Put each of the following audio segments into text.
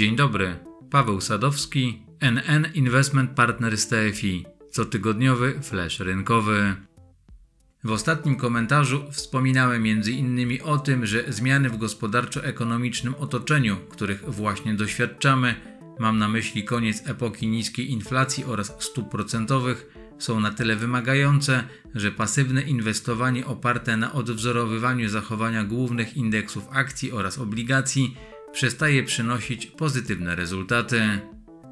Dzień dobry, Paweł Sadowski, NN Investment Partners TFI, cotygodniowy flash rynkowy. W ostatnim komentarzu wspominałem m.in. o tym, że zmiany w gospodarczo-ekonomicznym otoczeniu, których właśnie doświadczamy, mam na myśli koniec epoki niskiej inflacji oraz stóp procentowych, są na tyle wymagające, że pasywne inwestowanie oparte na odwzorowywaniu zachowania głównych indeksów akcji oraz obligacji przestaje przynosić pozytywne rezultaty.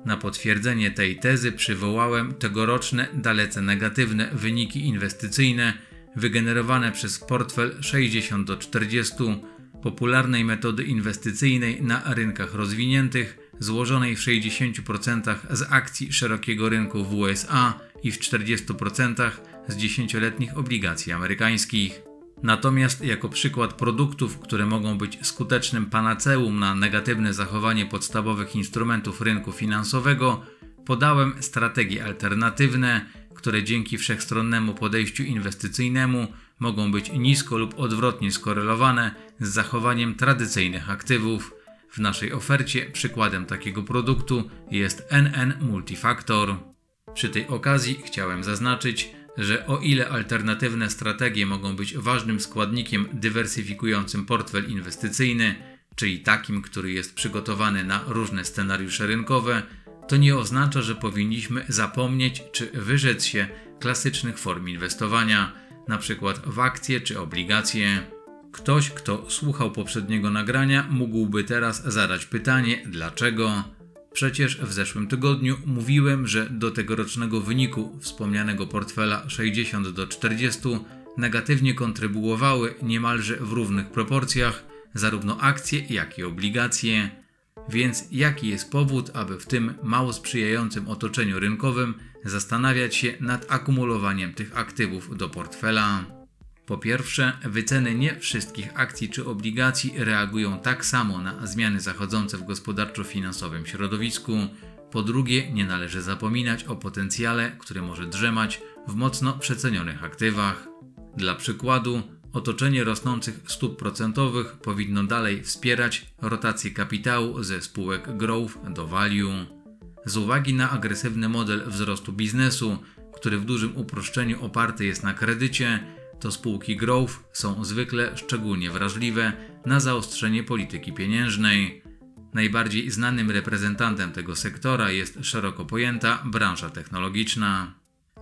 Na potwierdzenie tej tezy przywołałem tegoroczne, dalece negatywne wyniki inwestycyjne wygenerowane przez portfel 60 do 40 popularnej metody inwestycyjnej na rynkach rozwiniętych, złożonej w 60% z akcji szerokiego rynku w USA i w 40% z dziesięcioletnich obligacji amerykańskich. Natomiast jako przykład produktów, które mogą być skutecznym panaceum na negatywne zachowanie podstawowych instrumentów rynku finansowego, podałem strategie alternatywne, które dzięki wszechstronnemu podejściu inwestycyjnemu mogą być nisko lub odwrotnie skorelowane z zachowaniem tradycyjnych aktywów. W naszej ofercie przykładem takiego produktu jest NN Multifactor. Przy tej okazji chciałem zaznaczyć, że o ile alternatywne strategie mogą być ważnym składnikiem dywersyfikującym portfel inwestycyjny, czyli takim, który jest przygotowany na różne scenariusze rynkowe, to nie oznacza, że powinniśmy zapomnieć czy wyrzec się klasycznych form inwestowania, np. w akcje czy obligacje. Ktoś, kto słuchał poprzedniego nagrania, mógłby teraz zadać pytanie, dlaczego? Przecież w zeszłym tygodniu mówiłem, że do tegorocznego wyniku wspomnianego portfela 60 do 40 negatywnie kontrybuowały niemalże w równych proporcjach zarówno akcje, jak i obligacje. Więc jaki jest powód, aby w tym mało sprzyjającym otoczeniu rynkowym zastanawiać się nad akumulowaniem tych aktywów do portfela? Po pierwsze, wyceny nie wszystkich akcji czy obligacji reagują tak samo na zmiany zachodzące w gospodarczo-finansowym środowisku. Po drugie, nie należy zapominać o potencjale, który może drzemać w mocno przecenionych aktywach. Dla przykładu, otoczenie rosnących stóp procentowych powinno dalej wspierać rotację kapitału ze spółek growth do value. Z uwagi na agresywny model wzrostu biznesu, który w dużym uproszczeniu oparty jest na kredycie, to spółki growth są zwykle szczególnie wrażliwe na zaostrzenie polityki pieniężnej. Najbardziej znanym reprezentantem tego sektora jest szeroko pojęta branża technologiczna.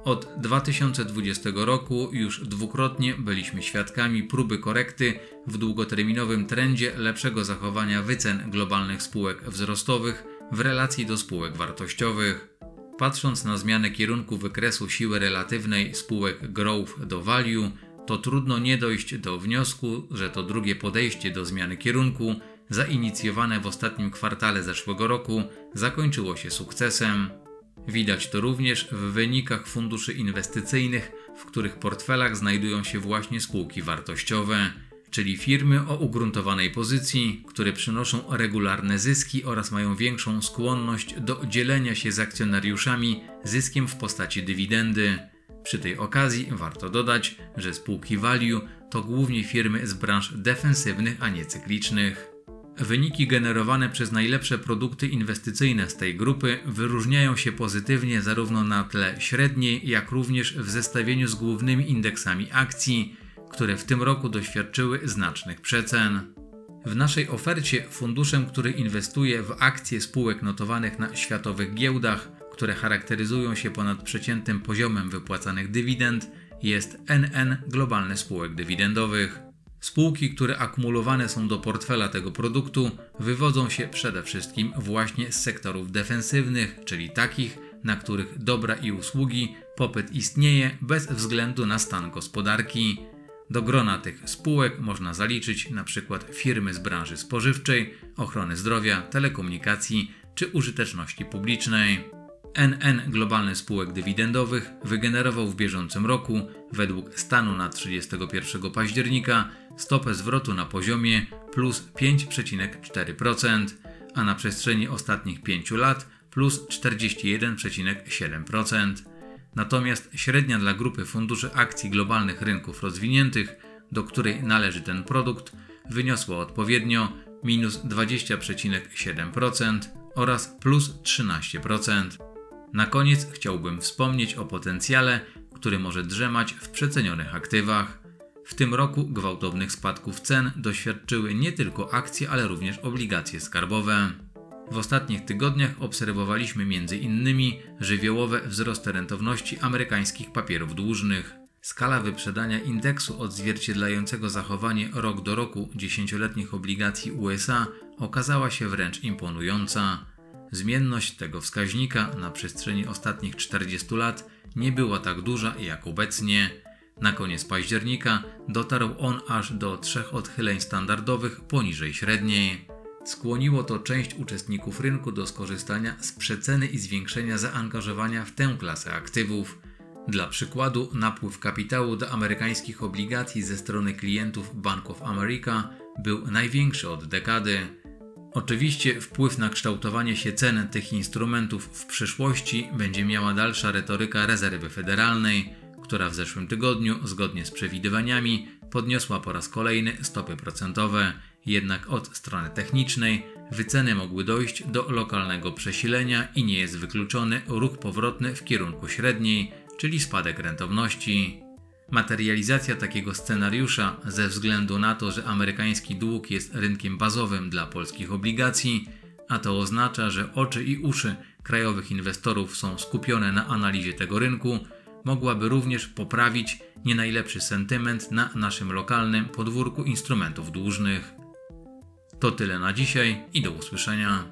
Od 2020 roku już dwukrotnie byliśmy świadkami próby korekty w długoterminowym trendzie lepszego zachowania wycen globalnych spółek wzrostowych w relacji do spółek wartościowych. Patrząc na zmianę kierunku wykresu siły relatywnej spółek growth do value, to trudno nie dojść do wniosku, że to drugie podejście do zmiany kierunku, zainicjowane w ostatnim kwartale zeszłego roku, zakończyło się sukcesem. Widać to również w wynikach funduszy inwestycyjnych, w których portfelach znajdują się właśnie spółki wartościowe, czyli firmy o ugruntowanej pozycji, które przynoszą regularne zyski oraz mają większą skłonność do dzielenia się z akcjonariuszami zyskiem w postaci dywidendy. Przy tej okazji warto dodać, że spółki value to głównie firmy z branż defensywnych, a nie cyklicznych. Wyniki generowane przez najlepsze produkty inwestycyjne z tej grupy wyróżniają się pozytywnie zarówno na tle średniej, jak również w zestawieniu z głównymi indeksami akcji, które w tym roku doświadczyły znacznych przecen. W naszej ofercie funduszem, który inwestuje w akcje spółek notowanych na światowych giełdach, które charakteryzują się ponad przeciętnym poziomem wypłacanych dywidend, jest NN globalny spółek dywidendowych. Spółki, które akumulowane są do portfela tego produktu, wywodzą się przede wszystkim właśnie z sektorów defensywnych, czyli takich, na których dobra i usługi popyt istnieje bez względu na stan gospodarki. Do grona tych spółek można zaliczyć np. firmy z branży spożywczej, ochrony zdrowia, telekomunikacji czy użyteczności publicznej. NN globalny spółek dywidendowych wygenerował w bieżącym roku, według stanu na 31 października, stopę zwrotu na poziomie plus 5,4%, a na przestrzeni ostatnich 5 lat plus 41,7%. Natomiast średnia dla grupy funduszy akcji globalnych rynków rozwiniętych, do której należy ten produkt, wyniosła odpowiednio minus 20,7% oraz plus 13%. Na koniec chciałbym wspomnieć o potencjale, który może drzemać w przecenionych aktywach. W tym roku gwałtownych spadków cen doświadczyły nie tylko akcje, ale również obligacje skarbowe. W ostatnich tygodniach obserwowaliśmy m.in. żywiołowe wzrosty rentowności amerykańskich papierów dłużnych. Skala wyprzedania indeksu odzwierciedlającego zachowanie rok do roku dziesięcioletnich obligacji USA okazała się wręcz imponująca. Zmienność tego wskaźnika na przestrzeni ostatnich 40 lat nie była tak duża jak obecnie. Na koniec października dotarł on aż do trzech odchyleń standardowych poniżej średniej. Skłoniło to część uczestników rynku do skorzystania z przeceny i zwiększenia zaangażowania w tę klasę aktywów. Dla przykładu, napływ kapitału do amerykańskich obligacji ze strony klientów Bank of America był największy od dekady. Oczywiście wpływ na kształtowanie się cen tych instrumentów w przyszłości będzie miała dalsza retoryka rezerwy federalnej, która w zeszłym tygodniu, zgodnie z przewidywaniami, podniosła po raz kolejny stopy procentowe. Jednak od strony technicznej wyceny mogły dojść do lokalnego przesilenia i nie jest wykluczony ruch powrotny w kierunku średniej, czyli spadek rentowności. Materializacja takiego scenariusza ze względu na to, że amerykański dług jest rynkiem bazowym dla polskich obligacji, a to oznacza, że oczy i uszy krajowych inwestorów są skupione na analizie tego rynku, mogłaby również poprawić nie najlepszy sentyment na naszym lokalnym podwórku instrumentów dłużnych. To tyle na dzisiaj i do usłyszenia.